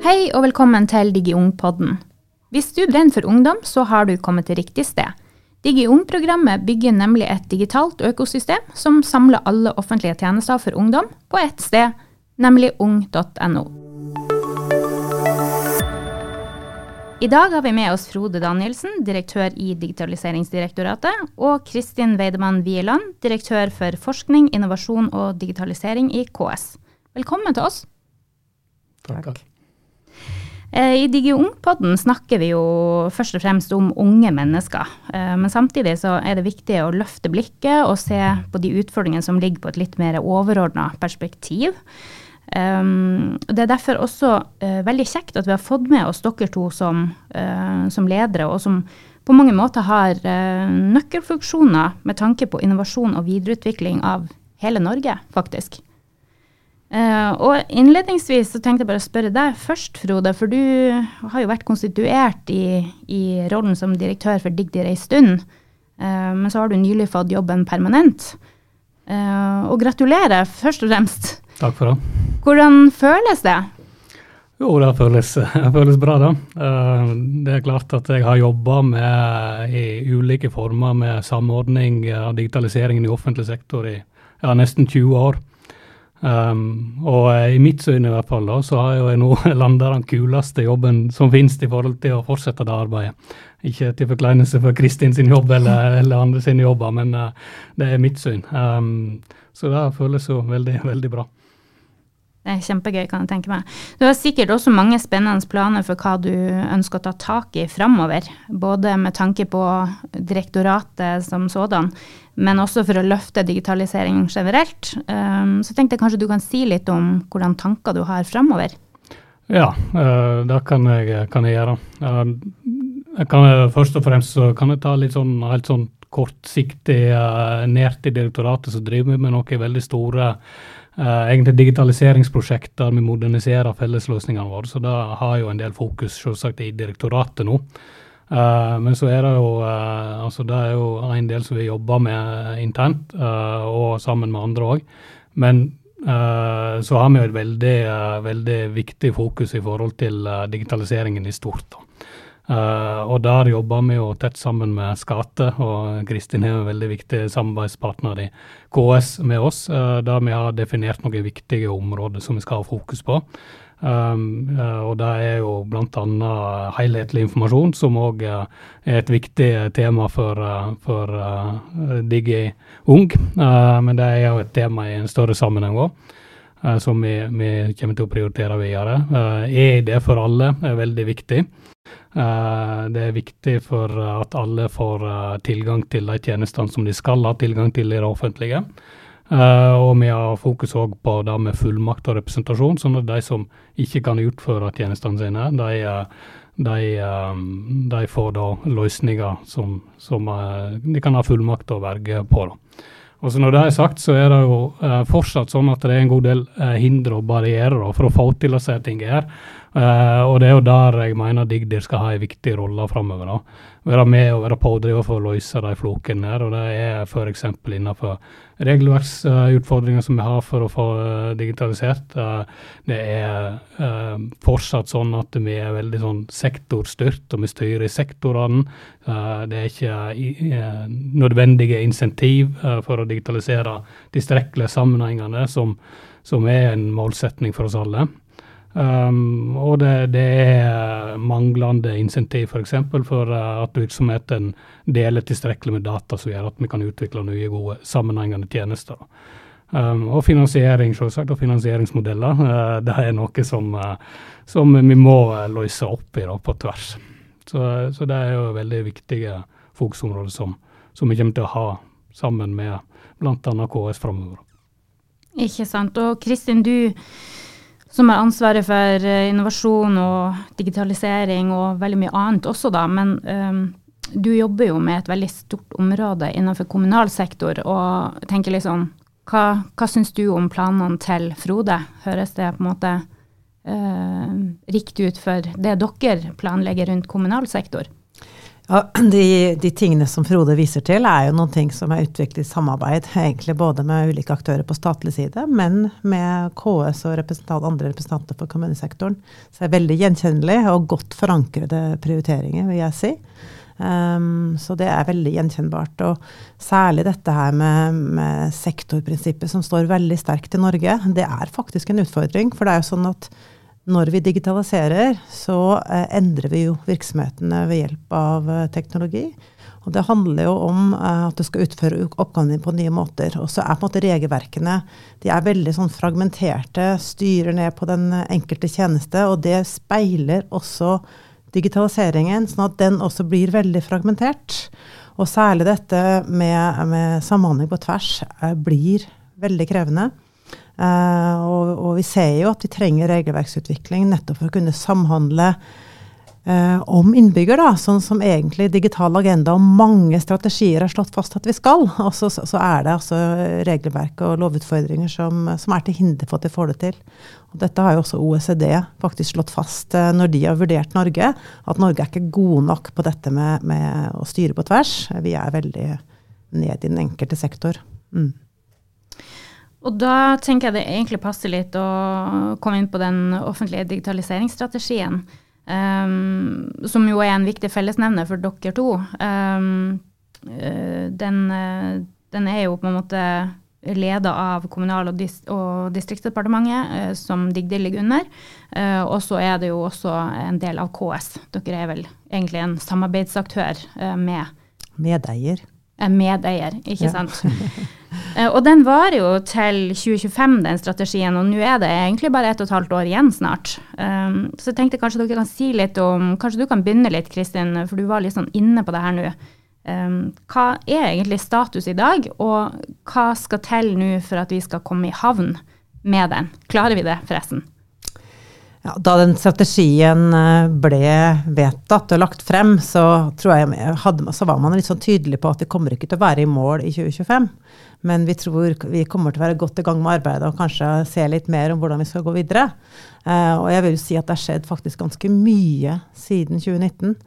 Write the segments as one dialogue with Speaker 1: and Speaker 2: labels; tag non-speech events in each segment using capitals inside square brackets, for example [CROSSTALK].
Speaker 1: Hei og velkommen til DigiUng-podden. Hvis du brenner for ungdom, så har du kommet til riktig sted. DigiUng-programmet bygger nemlig et digitalt økosystem som samler alle offentlige tjenester for ungdom på ett sted, nemlig ung.no. I dag har vi med oss Frode Danielsen, direktør i Digitaliseringsdirektoratet, og Kristin Weidemann Wieland, direktør for forskning, innovasjon og digitalisering i KS. Velkommen til oss.
Speaker 2: Takk.
Speaker 1: Eh, I DigiUng-podden snakker vi jo først og fremst om unge mennesker. Eh, men samtidig så er det viktig å løfte blikket og se på de utfordringene som ligger på et litt mer overordna perspektiv. Um, det er derfor også veldig kjekt at vi har fått med oss dere to som, som ledere, og som på mange måter har nøkkelfunksjoner med tanke på innovasjon og videreutvikling av hele Norge, faktisk. Og innledningsvis så tenkte jeg bare å spørre deg først, Frode, for du har jo vært konstituert i, i rollen som direktør for DigDir ei stund, men så har du nylig fått jobben permanent. og gratulerer, først og fremst.
Speaker 2: Takk for det.
Speaker 1: Hvordan føles det?
Speaker 2: Jo, det føles, det føles bra, da. Det er klart at jeg har jobba i ulike former med samordning av digitaliseringen i offentlig sektor i ja, nesten 20 år. Um, og i mitt syn i hvert fall da, så har jeg nå [LAUGHS] landa den kuleste jobben som finnes i forhold til å fortsette det arbeidet. Ikke til forkleinelse for Kristin sin jobb eller, [LAUGHS] eller andre sine jobber, men uh, det er mitt syn. Um, så det føles jo veldig, [LAUGHS] veldig bra.
Speaker 1: Det er kjempegøy, kan jeg tenke meg. Du har sikkert også mange spennende planer for hva du ønsker å ta tak i framover. Både med tanke på direktoratet som sådan, men også for å løfte digitalisering generelt. Um, så tenkte jeg kanskje du kan si litt om hvordan tanker du har framover?
Speaker 2: Ja, uh, det kan jeg, kan jeg gjøre. Uh, jeg kan, først og fremst kan jeg ta litt sånn, helt sånn kortsiktig nært til direktoratet, som driver med noe veldig store egentlig digitaliseringsprosjekt der vi moderniserer fellesløsningene våre. Så det har jo en del fokus selvsagt i direktoratet nå. Uh, men så er det jo uh, altså det er jo en del som vi jobber med internt, og sammen med andre òg. Men så har vi jo et veldig, veldig viktig fokus i forhold til digitaliseringen i stort. da. Uh, og der jobber vi jo tett sammen med Skate, og Kristin er en veldig viktig samarbeidspartner i KS med oss, uh, der vi har definert noen viktige områder som vi skal ha fokus på. Um, uh, og det er jo bl.a. helhetlig informasjon, som òg er et viktig tema for, for Digi Ung. men det er jo et tema i en større sammenheng òg. Som vi, vi, kommer til å prioritere videre. EID for alle er veldig viktig. Eh, det er viktig for at alle får eh, tilgang til de tjenestene som de skal ha tilgang til i det offentlige. Og vi har fokus òg på det med fullmakt og representasjon, sånn at de som ikke kan utføre tjenestene sine, de, de, de får da løsninger som, som de kan ha fullmakt og verge på. Da. Og så Når det er sagt, så er det jo fortsatt sånn at det er en god del hindre og barrierer for å få til disse tingene her. Uh, og det er jo der jeg mener Digdir skal ha en viktig rolle framover. Være med og være pådriver for å løse de flokene der. Og det er f.eks. innenfor regelverksutfordringer uh, som vi har for å få uh, digitalisert. det er fortsatt sånn at vi er veldig sånn sektorstyrt, og vi styrer i sektorene. det er ikke nødvendige insentiv for å digitalisere tilstrekkelige sammenhengene, som, som er en målsetning for oss alle. Um, og det, det, er manglende insentiv f.eks. For, for uh, at virksomheten deler tilstrekkelig med data som gjør at vi kan utvikle nye, gode, sammenhengende tjenester. Um, og finansiering, selvsagt, og finansieringsmodeller. Uh, det er noe som, uh, som vi må løse opp i da, på tvers. Så, så, det er jo veldig viktige fokusområder som, som vi kommer til å ha sammen med bl.a. KS framover.
Speaker 1: Ikke sant. Og Kristin, du som har ansvaret for eh, innovasjon og digitalisering og veldig mye annet også, da. Men um, du jobber jo med et veldig stort område innenfor kommunal sektor. Og tenker liksom, hva, hva syns du om planene til Frode? Høres det på en måte uh, riktig ut for det dere planlegger rundt kommunal sektor?
Speaker 3: Ja, [CLEARS THROAT] de, de, tingene som Frode viser til, er jo noen ting som er utviklet i samarbeid, [LAUGHS] egentlig både med ulike aktører på statlig side, men med KS og representant, andre representanter for kommunesektoren. Så det er veldig gjenkjennelig og godt forankrede prioriteringer, vil jeg si. Um, så det er veldig gjenkjennbart. Og særlig dette her med, med sektorprinsippet, som står veldig sterkt i Norge, det er faktisk en utfordring. For det er jo sånn at når vi digitaliserer, så eh, endrer vi jo virksomhetene ved hjelp av eh, teknologi. Og det handler jo om eh, at du skal utføre oppgavene dine på nye måter. Og så er på en måte regelverkene de er veldig sånn fragmenterte, styrer ned på den enkelte tjeneste. Og det speiler også digitaliseringen, sånn at den også blir veldig fragmentert. Og særlig dette med, med samhandling på tvers eh, blir veldig krevende. Uh, og, og, vi ser jo at vi trenger regelverksutvikling nettopp for å kunne samhandle uh, om innbygger, da, sånn som egentlig digital agenda og mange strategier har slått fast at vi skal. Og så, så er det altså regelverk og lovutfordringer som, som, er til hinder for at vi får det til. Og dette har jo også OECD faktisk slått fast uh, når de har vurdert Norge, at Norge er ikke gode nok på dette med, med å styre på tvers. Vi er veldig ned i den enkelte sektor. Mm.
Speaker 1: Og da tenker jeg det egentlig passer litt å komme inn på den offentlige digitaliseringsstrategien, um, som jo er en viktig fellesnevner for dere to. Um, den, den, er jo på en måte leda av Kommunal- og, dis og distriktsdepartementet, uh, som DIGDI ligger under. Uh, og så er det jo også en del av KS. Dere er vel egentlig en samarbeidsaktør uh, med
Speaker 3: Medeier.
Speaker 1: Medeier, ikke sant. Eh, og den varer jo til 2025, den strategien, og nå er det egentlig bare ett og et halvt år igjen snart. Um, så jeg tenkte kanskje dere kan si litt om Kanskje du kan begynne litt, Kristin, for du var litt sånn inne på det her nå. Um, hva er egentlig status i dag, og hva skal til nå for at vi skal komme i havn med den? Klarer vi det, forresten?
Speaker 3: Ja, da den strategien eh, ble vedtatt og lagt frem, så, jeg, hadde, så var man litt sånn tydelig på at vi kommer ikke til å være i mål i 2025. Men vi tror vi kommer til å være godt i gang med arbeidet og kanskje se litt mer om hvordan vi skal gå videre. Uh, og jeg vil si at det har skjedd faktisk ganske mye siden 2019.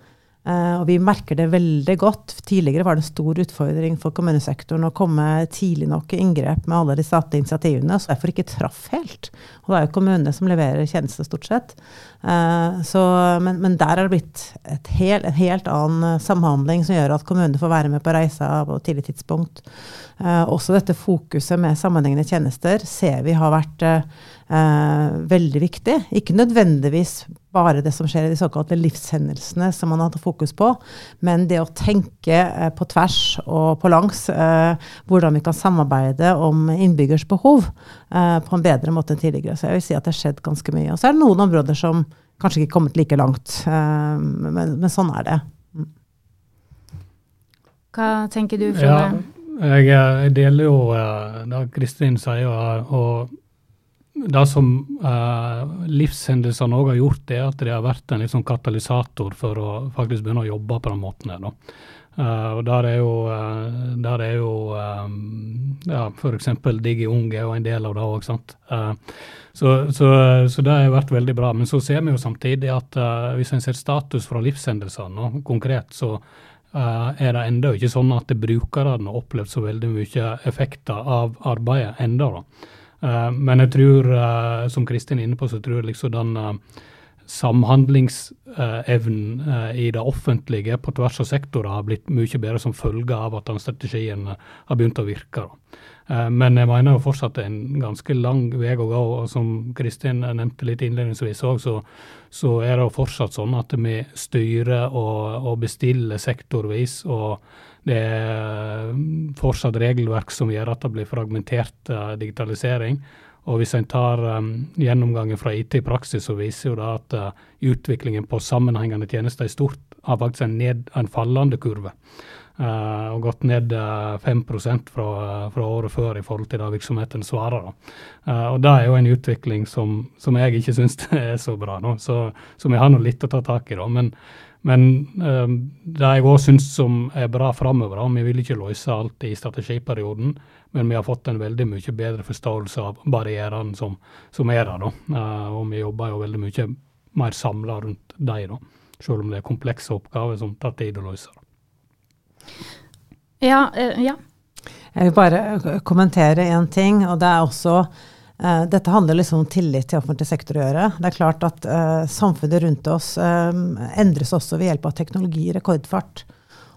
Speaker 3: Uh, og vi merker det veldig godt. Tidligere var det en stor utfordring for kommunesektoren å komme tidlig nok i inngrep med alle de statlige initiativene, så derfor ikke traff helt. Og det er jo kommunene som leverer tjenester, stort sett. Uh, så, men, men, der er det blitt hel, en helt annen samhandling som gjør at kommunene får være med på reisa på et tidlig tidspunkt. Uh, også dette fokuset med sammenhengende tjenester ser vi har vært veldig viktig. Ikke nødvendigvis bare det som skjer i de såkalte livshendelsene som man har hatt fokus på, men det å tenke eh, på tvers og på langs eh, hvordan vi kan samarbeide om innbyggers behov eh, på en bedre måte enn tidligere. Så jeg vil si at det har skjedd ganske mye. Og så er det noen områder som kanskje ikke kommet like langt, eh, men, men, sånn er det. Mm.
Speaker 1: Hva tenker du, Frode?
Speaker 2: Ja, jeg, jeg, deler jo det Kristin sier. og det som eh, livshendelsene òg har gjort, er at det har vært en liksom katalysator for å faktisk begynne å jobbe på den måten. her Uh, og Der er jo, uh, der er jo um, ja, f.eks. Digi Ung er jo en del av det òg. Uh, så, så, så, det har vært veldig bra. Men så ser vi jo samtidig at uh, hvis en ser status fra livshendelsene konkret, så er det ennå ikke sånn at brukerne har opplevd så veldig mye effekter av arbeidet da. Eh, men jeg tror, uh, som Kristin er inne på, så tror jeg liksom den uh, samhandlingsevnen i det offentlige på tvers av sektorer har blitt mye bedre som følge av at den strategien har begynt å virke. Men jeg mener jo fortsatt det er en ganske lang vei å gå. og Som Kristin nevnte litt innledningsvis òg, så, så, er det jo fortsatt sånn at vi styrer og, og bestiller sektorvis. og det er fortsatt regelverk som gjør at det blir fragmentert uh, digitalisering. Og hvis en tar um, gjennomgangen fra IT i praksis, så viser jo det at uh, utviklingen på sammenhengende tjenester i stort har faktisk en, ned, en fallende kurve. Uh, og gått ned uh, 5 fra, fra, året før i forhold til det virksomheten svarer. Og Det er jo en utvikling som, som jeg ikke syns [LAUGHS] er så bra, nå, så, så vi har noe litt å ta tak i. da, men men um, det jeg òg syns som er bra framover, vi vil ikke løse alt i strategiperioden, men vi har fått en veldig mye bedre forståelse av barrierene som, som, er der. Uh, og vi jobber jo veldig mye mer samla rundt dem. selv om det er komplekse oppgaver som tar tid å løse.
Speaker 1: Ja, ja.
Speaker 3: Jeg vil bare kommentere én ting, og det er også uh, Dette handler liksom om tillit til offentlig sektor å gjøre. Det er klart at uh, samfunnet rundt oss um, endres også ved hjelp av teknologi i rekordfart.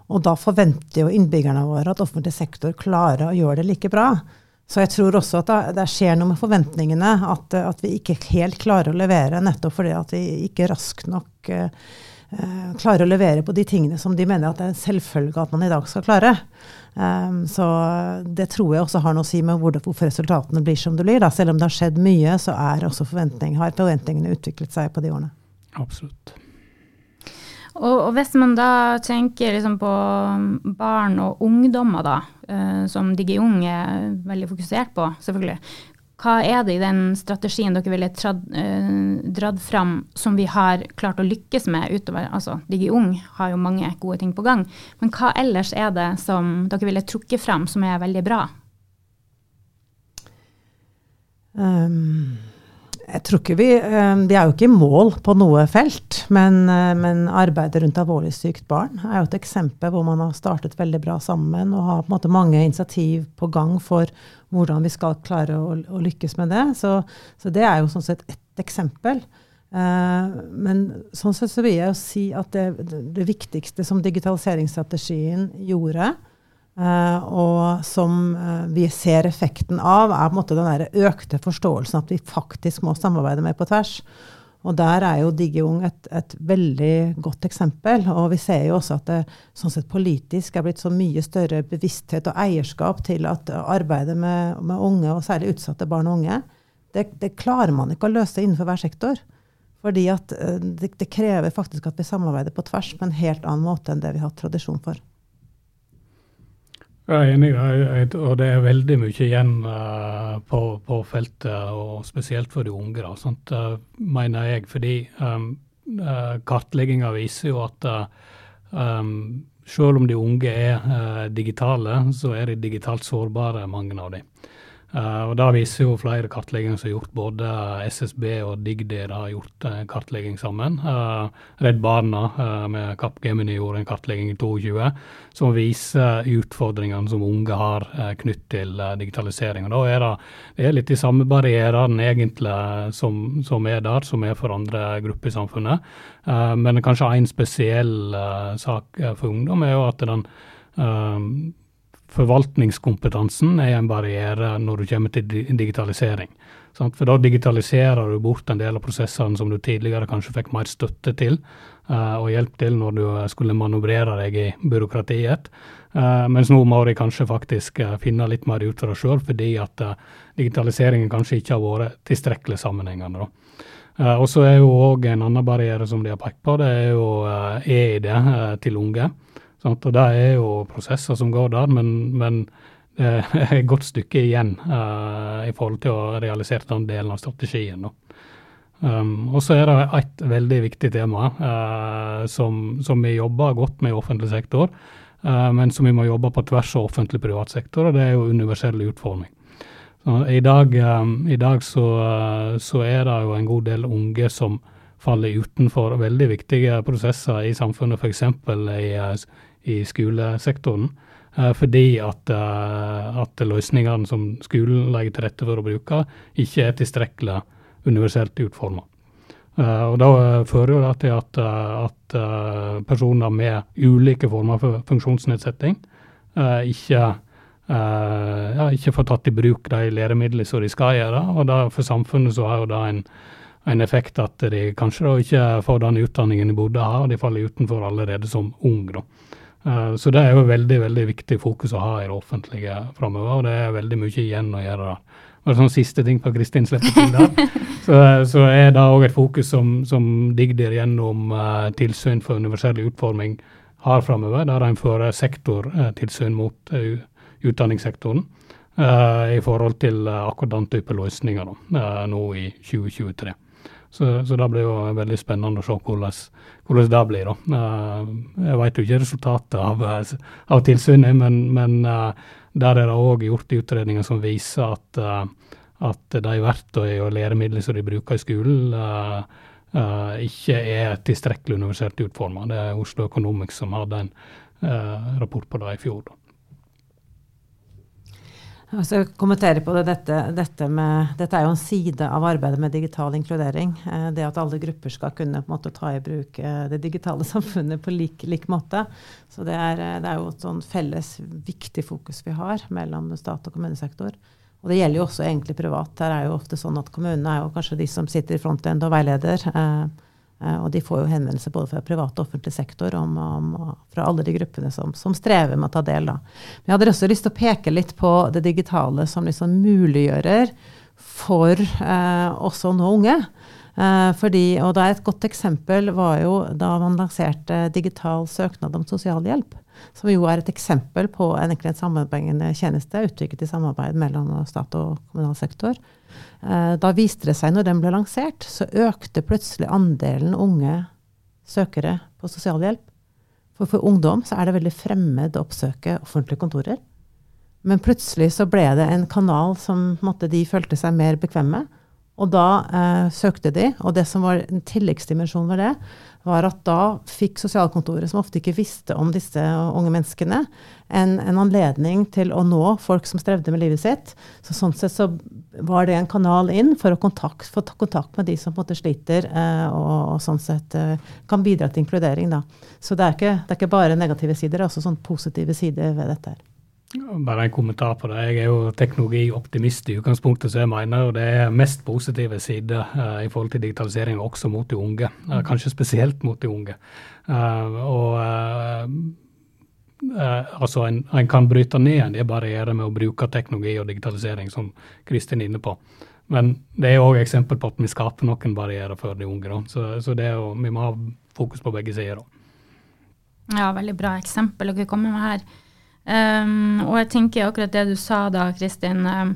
Speaker 3: Og da forventer jo innbyggerne våre at offentlig sektor klarer å gjøre det like bra. Så jeg tror også at det, det skjer noe med forventningene. At, at, vi ikke helt klarer å levere nettopp fordi at vi ikke raskt nok uh, klarer å levere på de tingene som de mener at det er en selvfølge at man i dag skal klare. Um, så det tror jeg også har noe å si med hvor, hvorfor resultatene blir som det blir. Da. Selv om det har skjedd mye, så er også forventning, har forventningene utviklet seg på de årene.
Speaker 2: Absolutt.
Speaker 1: Og, og, hvis man da tenker liksom på barn og ungdommer, da, uh, som DigiUng er veldig fokusert på, selvfølgelig. Hva er det i den strategien dere ville trad, eh, dratt fram som vi har klart å lykkes med utover? Altså, DigiUng har jo mange gode ting på gang. Men hva ellers er det som dere ville trukket fram som er veldig bra?
Speaker 3: Um jeg tror ikke vi, eh, vi er jo ikke i mål på noe felt, men, eh, men, arbeidet rundt alvorlig sykt barn er jo et eksempel hvor man har startet veldig bra sammen og har på en måte mange initiativ på gang for hvordan vi skal klare å, å lykkes med det. Så, så, det er jo sånn sett ett eksempel. Uh, men sånn sett så vil jeg jo si at det, det viktigste som digitaliseringsstrategien gjorde, Uh, og som uh, vi ser effekten av, er på en måte den der økte forståelsen at vi faktisk må samarbeide mer på tvers. Og der er jo DigiUng et, et, veldig godt eksempel. Og vi ser jo også at det sånn sett politisk er blitt så mye større bevissthet og eierskap til at arbeidet med, med unge, og særlig utsatte barn og unge, det, det, klarer man ikke å løse innenfor hver sektor. Fordi at uh, det, det krever faktisk at vi samarbeider på tvers på en helt annen måte enn det vi har hatt tradisjon for.
Speaker 2: Jeg er enig, og det er veldig mye igjen uh, på, på, feltet, og spesielt for de unge. Da, sånt, uh, mener jeg, fordi um, kartlegginga viser jo at um, selv om de unge er digitale, så er de digitalt sårbare, mange av dem. Uh, og Da viser jo flere kartlegginger som er gjort, både SSB og Digdi har gjort uh, kartlegging sammen. Uh, Redd Barna med Kapp Gemini gjorde en kartlegging i 2022 som viser utfordringene som unge har knytt til digitalisering. Og Da er det, det er litt de samme barrierene egentlig som, som, er der, som er for andre grupper i samfunnet. men kanskje en spesiell sak for ungdom er jo at den forvaltningskompetansen er en barriere når du kommer til digitalisering. For da digitaliserer du bort en del av prosessene som du tidligere kanskje fikk mer støtte til uh, og hjelp til når du skulle manøvrere deg i byråkratiet. Uh, mens nå må de kanskje faktisk finne litt mer ut for det sjøl, fordi at digitaliseringen kanskje ikke har vært tilstrekkelig sammenhengende. og så er jo òg en annen barriere som de har pekt på, det er jo e-ID til unge. Sant? Og Det er jo prosesser som går der, men, men det er [LAUGHS] et godt stykke igjen uh, i forhold til å realisere den delen av strategien. Um, og så er det et veldig viktig tema uh, som, som, vi jobber godt med i offentlig sektor, uh, men som vi må jobbe på tvers av offentlig privat sektor, og det er jo universell utforming. Så I dag, um, i dag så, så, er det jo en god del unge som faller utenfor veldig viktige prosesser i samfunnet, f.eks. i i skolesektoren. Uh, fordi at, uh, at, løsningene som skolen legger til rette for å bruke, ikke er tilstrekkelig universelt utforma. Eh, og Da fører det til at, at personer med ulike former for funksjonsnedsetting ikke, ja, ikke får tatt i bruk de læremidlene som de skal gjøre. og da For samfunnet så har jo det en, en effekt at de kanskje da ikke får den utdanningen de burde ha, og de faller utenfor allerede som ung. da. Eh, så det er jo veldig veldig viktig fokus å ha i det offentlige framover, og det er veldig mye igjen å gjøre der. Og sånn Siste ting på Kristin slipper der, [LAUGHS] så, så, er det òg et fokus som, som Digdir gjennom uh, tilsyn for universell utforming har framover, der en fører sektortilsyn uh, mot uh, utdanningssektoren i forhold til akkurat den type løsninger da, nå i 2023. Så, så, det blir jo veldig spennende å se hvordan, hvordan det blir. da. Uh, jeg vet jo ikke resultatet av, av tilsynet, men, men uh, der er det òg gjort utredninger som viser at, at de verktøy og læremidler som de bruker i skolen, ikke er tilstrekkelig universelt utforma. Det er Oslo Economics som hadde en rapport på det i fjor. da.
Speaker 3: Altså, kommentere på det, dette, dette, med, dette, er jo en side av arbeidet med digital inkludering. Eh, det at alle grupper skal kunne måte, ta i bruk eh, det digitale [LAUGHS] samfunnet på lik, lik måte. Så det er, eh, det er, jo et sånn felles viktig fokus vi har mellom stat og kommunesektor. Og det gjelder jo også egentlig privat. Her er jo ofte sånn at Kommunene er jo kanskje de som sitter i frontend og veileder. Eh, og de får jo henvendelser både fra privat og offentlig sektor om, om, fra alle de gruppene som, som, strever med å ta del. Da. Men jeg hadde også lyst til å peke litt på det digitale som liksom muliggjører for eh, også nå unge. Eh, fordi, og da Et godt eksempel var jo da man lanserte digital søknad om sosialhjelp. Som jo er et eksempel på en, en sammenhengende tjeneste utviklet i samarbeid mellom stat og kommunal sektor. Eh, da viste det seg, når den ble lansert, så økte plutselig andelen unge søkere på sosialhjelp. For for ungdom så er det veldig fremmed å oppsøke offentlige kontorer. Men plutselig så ble det en kanal som måtte, de følte seg mer bekvemme med. Og da eh, søkte de, og det som var en tilleggsdimensjon ved det, var at da fikk sosialkontoret, som ofte ikke visste om disse unge menneskene, en, en, anledning til å nå folk som strevde med livet sitt. Så sånn sett så var det en kanal inn for å kontakt, få ta kontakt med de som på en måte sliter, eh, og, og, sånn sett eh, kan bidra til inkludering. Da. Så det er, ikke, det er ikke bare negative sider, det er også sånn positive sider ved dette. her.
Speaker 2: Bare en kommentar på det. Jeg er jo teknologioptimist i utgangspunktet, så jeg mener det er mest positive sider uh, i forhold til digitalisering også mot de unge. Uh, kanskje spesielt mot de unge. Uh, og altså en, en, kan bryte ned en del barrierer med å bruke teknologi og digitalisering, som Kristin er inne på. Men det er òg eksempel på at vi skaper noen barrierer for de unge. Da. Så, så jo, vi må ha fokus på begge sider.
Speaker 1: Ja, veldig bra eksempel dere kommer med her. Um, og jeg tenker akkurat det du sa da, Kristin. Um,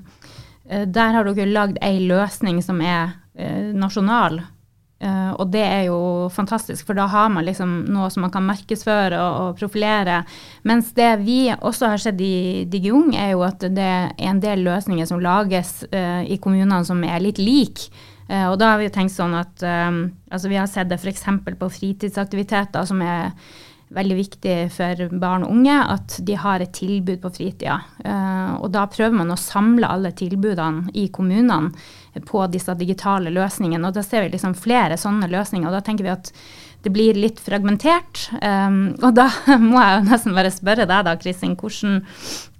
Speaker 1: der har dere lagd ei løsning som er uh, nasjonal. Uh, og det er jo fantastisk, for da har man liksom noe som man kan markedsføre og, og profilere. Mens det vi også har sett i DigiUng, er jo at det er en del løsninger som lages uh, i kommunene som er litt like. og da har vi jo tenkt sånn at um, altså Vi har sett det f.eks. på fritidsaktiviteter som er veldig viktig for barn og unge at de har et tilbud på fritida. Uh, og da prøver man å samle alle tilbudene i kommunene på disse digitale løsningene. Og da ser vi liksom flere sånne løsninger. Og da tenker vi at det blir litt fragmentert. Um, og da [LAUGHS] må jeg nesten bare spørre deg da, Kristin, hvordan,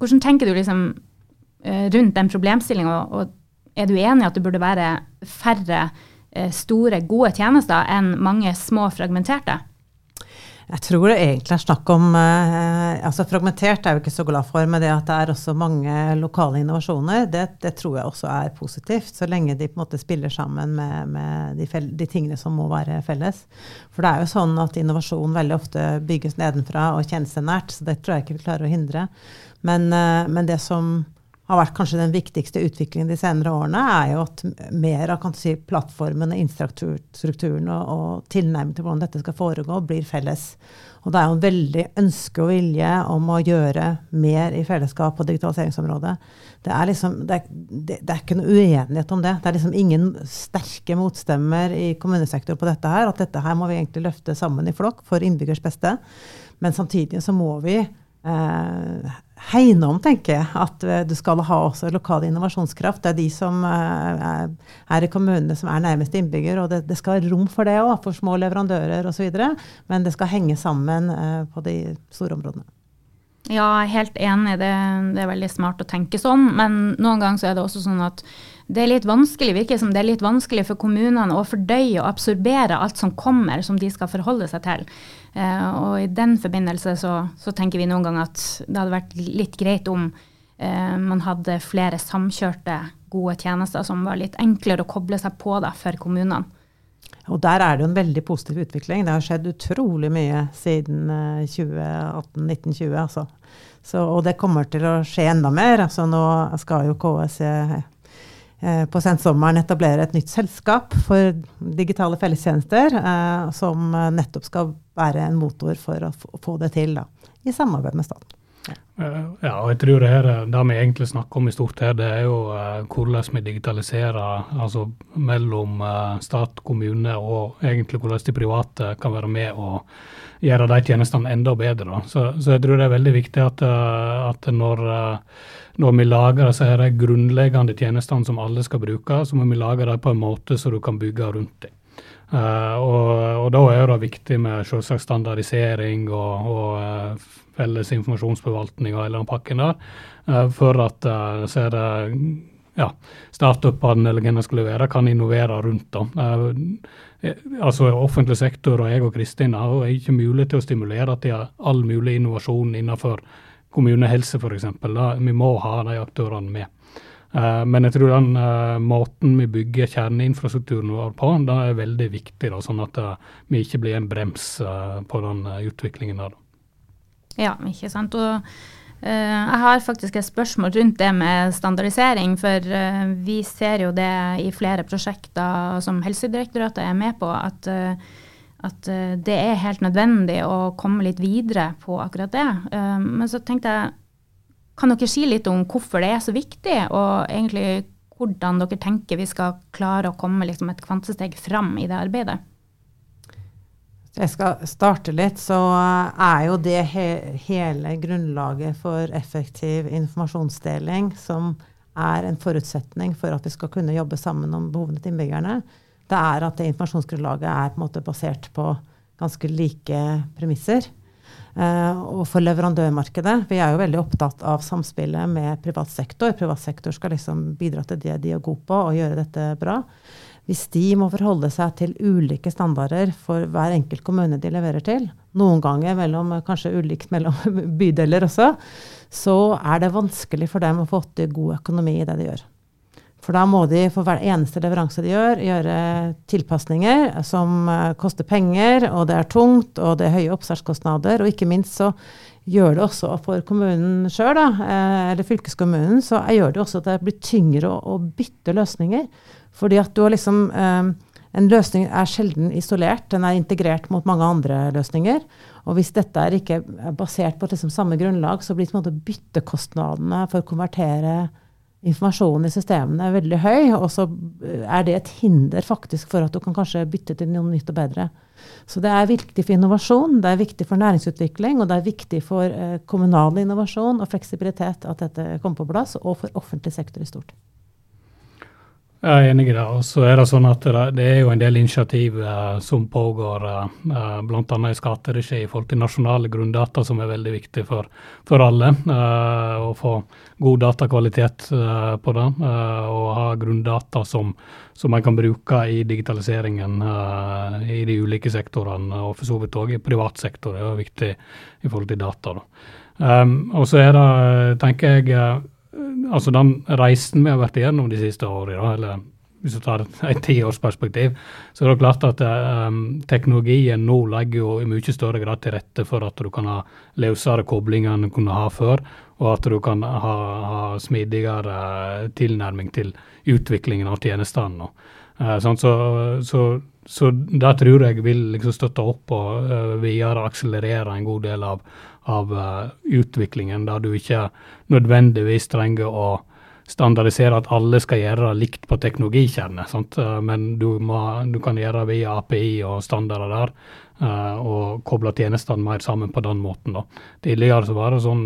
Speaker 1: hvordan tenker du liksom uh, rundt den problemstillinga? Og, og, er du enig i at det burde være færre uh, store, gode tjenester enn mange små fragmenterte?
Speaker 3: Jeg tror det egentlig er snakk om eh, altså Fragmentert er jeg jo ikke så glad for, men det at det er også mange lokale innovasjoner, det, det tror jeg også er positivt. Så lenge de på en måte spiller sammen med, med de, fel, de, tingene som må være felles. For det er jo sånn at innovasjon veldig ofte bygges nedenfra og tjenestenært, så det tror jeg ikke vi klarer å hindre. Men, eh, men det som har vært kanskje den viktigste utviklingen de senere årene, er jo at mer av si, plattformen, infrastrukturen og, og tilnærming til hvordan dette skal foregå, blir felles. Og det er jo en veldig ønske og vilje om å gjøre mer i fellesskap på digitaliseringsområdet. Det er, liksom, det, er, det, det er ikke noe uenighet om det. Det er liksom ingen sterke motstemmer i kommunesektoren på dette her. At dette her må vi egentlig løfte sammen i flokk for innbyggers beste. Men samtidig så må vi eh, hegne om, tenker jeg. At eh, du skal ha også lokal innovasjonskraft. Det er de som eh, er i kommunene som er nærmest innbygger. Og det, det skal være rom for det òg, for små leverandører osv. Men det skal henge sammen eh, på de store områdene.
Speaker 1: Ja, jeg er helt enig. Det, det, er veldig smart å tenke sånn. Men noen ganger så er det også sånn at det er litt vanskelig, virker som det er litt vanskelig for kommunene å fordøye og absorbere alt som kommer, som de skal forholde seg til. Eh, og i den forbindelse så, så, tenker vi noen ganger at det hadde vært litt greit om eh, man hadde flere samkjørte, gode tjenester som var litt enklere å koble seg på da, for kommunene.
Speaker 3: Og der er det jo en veldig positiv utvikling. Det har skjedd utrolig mye siden 2018-1920. Eh, altså. Så, og det kommer til å skje enda mer. Altså, nå skal jo KS eh, på sensommeren etablere et nytt selskap for digitale fellestjenester, eh, som nettopp skal være en motor for å få det til, da, i samarbeid med staten.
Speaker 2: Eh, ja, og jeg tror det, her, det vi egentlig snakker om i stort her, det er jo eh, hvordan vi digitaliserer altså mellom eh, stat, kommune og egentlig hvordan de private kan være med og gjøre de tjenestene enda bedre. Så, så, jeg tror det er veldig viktig at, uh, at når, når, vi lager disse her grunnleggende tjenestene som alle skal bruke, så må vi lage dem på en måte så du kan bygge rundt dem. Uh, og, og, da er det viktig med selvsagt standardisering og, og felles informasjonsforvaltning og hele den pakken der, uh, for at uh, så er det ja, startupene eller hvem det skal være, kan innovere rundt. da. Uh, altså Offentlig sektor og jeg og Kristin har ikke mulighet til å stimulere til all mulig innovasjon innenfor kommunehelse f.eks. Vi må ha de aktørene med. Uh, men jeg tror den uh, måten vi bygger kjerneinfrastrukturen vår på, det er veldig viktig. Sånn at vi ikke blir en brems på den utviklingen der.
Speaker 1: Ja, ikke sant. Og jeg har faktisk et spørsmål rundt det med standardisering. For uh, vi ser jo det i flere prosjekter som Helsedirektoratet er med på, at, uh, at det er helt nødvendig å komme litt videre på akkurat det. men så tenkte jeg, kan dere si litt om hvorfor det er så viktig, og egentlig hvordan dere tenker vi skal klare å komme liksom et kvantesteg fram i det arbeidet?
Speaker 3: Jeg skal starte litt, så er jo det he hele grunnlaget for effektiv informasjonsdeling, som er en forutsetning for at vi skal kunne jobbe sammen om behovene til innbyggerne, det er at det informasjonsgrunnlaget er på en måte basert på ganske like premisser. Uh, og for leverandørmarkedet, vi er jo veldig opptatt av samspillet med privat sektor. Privat sektor skal liksom bidra til det de er gode på, og gjøre dette bra. Hvis de må forholde seg til ulike standarder for hver enkelt kommune de leverer til, noen ganger mellom, kanskje ulikt mellom [LAUGHS] bydeler også, så er det vanskelig for dem å få til god økonomi i det de gjør. For da må de for hver eneste leveranse de gjør, gjøre tilpasninger som eh, koster penger, og det er tungt, og det er høye oppstartskostnader. Og ikke minst så gjør det også for kommunen sjøl, eh, eller fylkeskommunen, så gjør det også at det blir tyngre å, å bytte løsninger. Fordi at du har liksom eh, En løsning er sjelden isolert, den er integrert mot mange andre løsninger. Og hvis dette er ikke er basert på liksom samme grunnlag, så blir på en måte byttekostnadene for å konvertere informasjonen i systemene veldig høy. Og så eh, er det et hinder faktisk for at du kan kanskje bytte til noe nytt og bedre. Så det er viktig for innovasjon, det er viktig for næringsutvikling, og det er viktig for eh, kommunal innovasjon og fleksibilitet at dette kommer på plass, og for offentlig sektor i stort.
Speaker 2: Jeg er enig i det. Og så er det sånn at det, er jo en del initiativ eh, som pågår, eh, bl.a. i skatteregi i forhold til nasjonale grunndata, som er veldig viktig for, for alle. Eh, å få god datakvalitet eh, på det, eh, og ha grunndata som, som man kan bruke i digitaliseringen eh, i de ulike sektorene, og for så vidt òg i privat sektor. Er jo viktig i forhold til data. Um, og så er det, tenker jeg altså den reisen vi har vært igjennom de siste årene, eller hvis du tar et tiårsperspektiv, så er det klart at um, teknologien nå legger jo i mye større grad til rette for at du kan ha løsere koblinger enn du kunne ha før, og at du kan ha, ha smidigere tilnærming til utviklingen av tjenestene. Uh, sånn, så, så, så det tror jeg vil liksom støtte opp og uh, videre akselerere en god del av av uh, utviklingen, der du ikke nødvendigvis trenger å standardisere at alle skal gjøre likt på teknologikjernet, sant? men du, må, du, kan gjøre via API og standarder der, uh, og koble tjenestene mer sammen på den måten. Da. Tidligere så var det sånn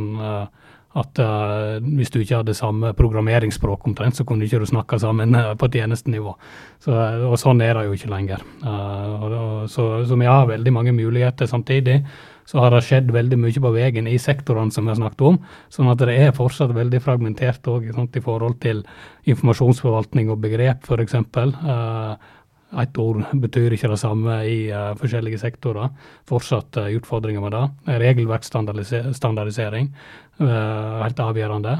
Speaker 2: at uh, hvis du ikke hadde samme programmeringsspråk omtrent, så kunne ikke du snakke sammen uh, på tjenestenivå. Så, og sånn er det jo ikke lenger. Uh, og, og, så, så, vi har veldig mange muligheter samtidig så har det skjedd veldig mye på veien i sektorene som vi har snakket om. Sånn at det er fortsatt veldig fragmentert òg i forhold til informasjonsforvaltning og begrep, f.eks. Uh, ett ord betyr ikke det samme i uh, forskjellige sektorer. Fortsatt uh, utfordringer med det. Regelverksstandardisering, uh, helt avgjørende.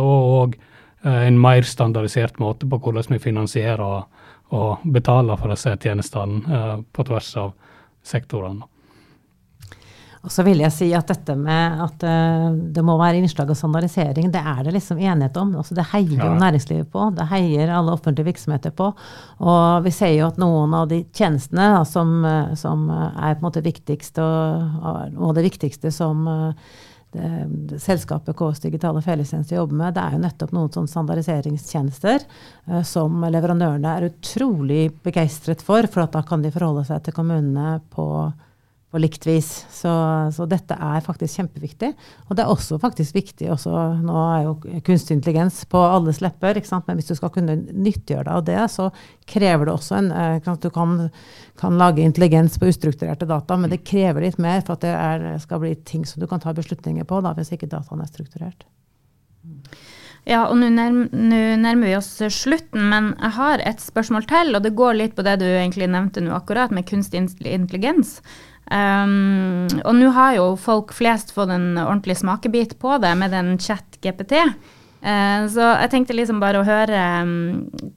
Speaker 2: og en mer standardisert måte på hvordan vi finansierer og, og betaler for disse tjenestene på tvers av sektorene.
Speaker 3: Og så vil jeg si at dette med at uh, det må være innslag av standardisering, det er det liksom enighet om. Altså det heier ja. jo næringslivet på. Det heier alle offentlige virksomheter på. Og vi ser jo at noen av de tjenestene da, som, som, er på en måte viktigst, og, noe av det viktigste som uh, det, selskapet KS Digitale Fellestjenester jobber med, det er jo nettopp noen sånne standardiseringstjenester uh, som leverandørene er utrolig begeistret for, for da kan de forholde seg til kommunene på på likt vis. Så, så, dette er faktisk kjempeviktig. Og det er også faktisk viktig også, Nå er jo kunstig intelligens på alles lepper, men hvis du skal kunne nyttiggjøre deg av det, så krever det også en eh, Du kan, kan, lage intelligens på ustrukturerte data, men det krever litt mer for at det er, skal bli ting som du kan ta beslutninger på, da, hvis ikke dataen er strukturert.
Speaker 1: Ja, og nå nærmer, nærmer vi oss slutten, men jeg har et spørsmål til. Og det går litt på det du egentlig nevnte nå akkurat, med kunstig intelligens. Um, og nå har jo folk flest fått en ordentlig smakebit på det med den chat-GPT. Uh, eh, så jeg tenkte liksom bare å høre um,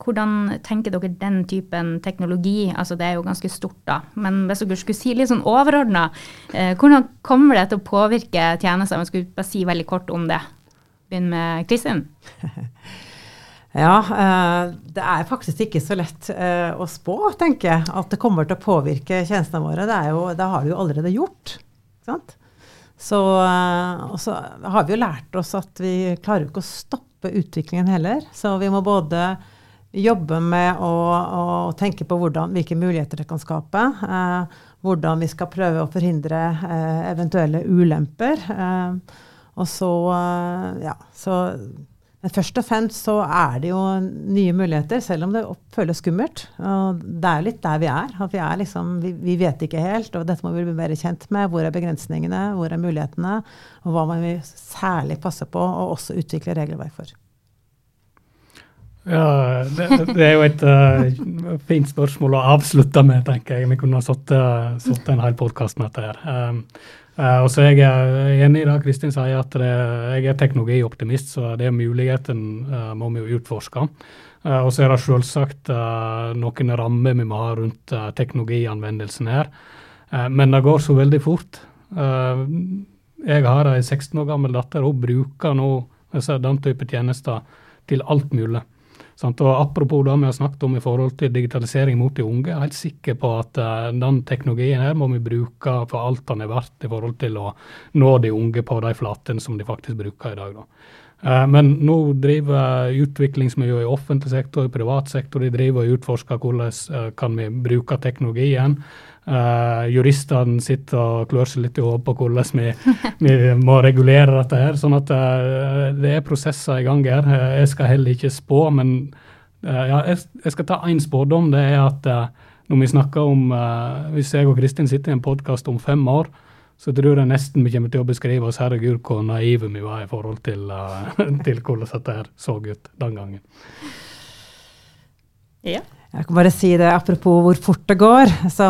Speaker 1: hvordan tenker dere den typen teknologi Altså det er jo ganske stort, da, men hvis dere skulle si litt sånn overordna, uh, hvordan kommer det til å påvirke tjenester? Jeg skulle bare si veldig kort om det. Begynn med Kristin. [LAUGHS]
Speaker 3: Ja, eh, det er faktisk ikke så lett eh, å spå, tenker jeg, at det kommer til å påvirke tjenestene våre. Det, jo, det har vi jo allerede gjort. Så, eh, og så har vi jo lært oss at vi klarer ikke å stoppe utviklingen heller. Så vi må både jobbe med å, å tenke på hvordan, hvilke muligheter det kan skape. Hvordan vi skal prøve å forhindre eventuelle ulemper. Og så, ja, så men først og fremst så er det jo nye muligheter, selv om det føles skummelt. Og det er litt der vi er. at Vi, er liksom, vi, vi vet ikke helt, og dette må vi bli mer kjent med. Hvor er begrensningene, hvor er mulighetene, og hva må vi særlig passe på og også utvikle regelverk for.
Speaker 2: Ja, det, det, er jo et uh, fint spørsmål å avslutte med, tenker jeg. Vi kunne ha satt en hel podkast med dette her. Um, Uh, og så er jeg enig i det Kristin sier, at det, jeg er teknologioptimist, så det er muligheten uh, må vi jo utforske. Uh, og så er det selvsagt noen rammer vi må ha rundt teknologianvendelsen her. men det går så veldig fort. jeg har ei 16 år gammel datter, hun bruker nå den type tjenester til alt mulig. Sant? Og Apropos det vi har snakket om i forhold til digitalisering mot de unge, jeg er helt sikker på at uh, den teknologien her må vi bruke for alt den er verdt i forhold til å nå de unge på de flatene som de faktisk bruker i dag. da. Uh, men nå driver utviklingsmiljøet i offentlig sektor, i privat sektor, de driver og utforsker hvordan uh, kan vi bruke teknologien. Uh, juristene sitter og klør seg litt i hodet på hvordan vi, [LAUGHS] vi, må regulere dette. her, sånn at uh, Det er prosesser i gang her. Uh, jeg skal heller ikke spå, men ja, jeg, jeg, skal ta én spådom. Det er at når vi snakker om Hvis jeg og Kristin sitter i en podkast om fem år, så tror jeg nesten vi kommer til å beskrive oss herregud hvor naive vi var i forhold til, [LAUGHS] til hvordan dette her så ut den gangen.
Speaker 3: Ja. Jeg kan bare si det apropos hvor fort det går. Så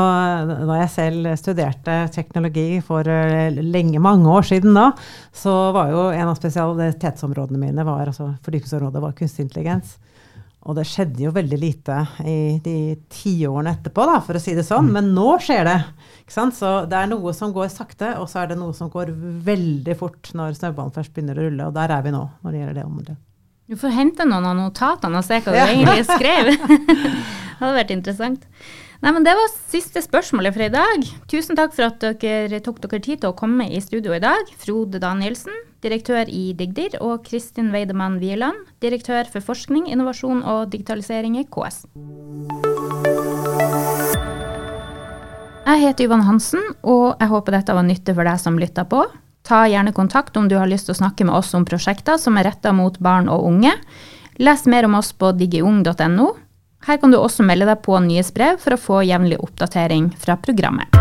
Speaker 3: da jeg selv studerte teknologi for eh, lenge, mange år siden da, så var jo en av spesialitetsområdene mine var, altså fordypningsområdet var kunstig intelligens. Og det skjedde jo veldig lite i de tiårene etterpå, da, for å si det sånn. Men nå skjer det. Så det er noe som går sakte, og så er det noe som går veldig fort når snøballen først begynner å rulle. Og der er vi nå når det gjelder det området.
Speaker 1: Du får hente noen av notatene og se hva du ja. egentlig skrev. [LAUGHS] det hadde vært interessant. Nei, men Det var siste spørsmålet for i dag. Tusen takk for at dere tok dere tid til å komme i studio i dag. Frode Danielsen, direktør i Digdir, og Kristin Weidemann Wieland, direktør for forskning, innovasjon og digitalisering i KS. Jeg heter Yvonne Hansen, og jeg håper dette var nyttig for deg som lytta på. Ta gjerne kontakt om du har lyst til å snakke med oss om prosjekter som er retta mot barn og unge. Les mer om oss på digiung.no. Her kan du også melde deg på nyhetsbrev for å få jevnlig oppdatering fra programmet.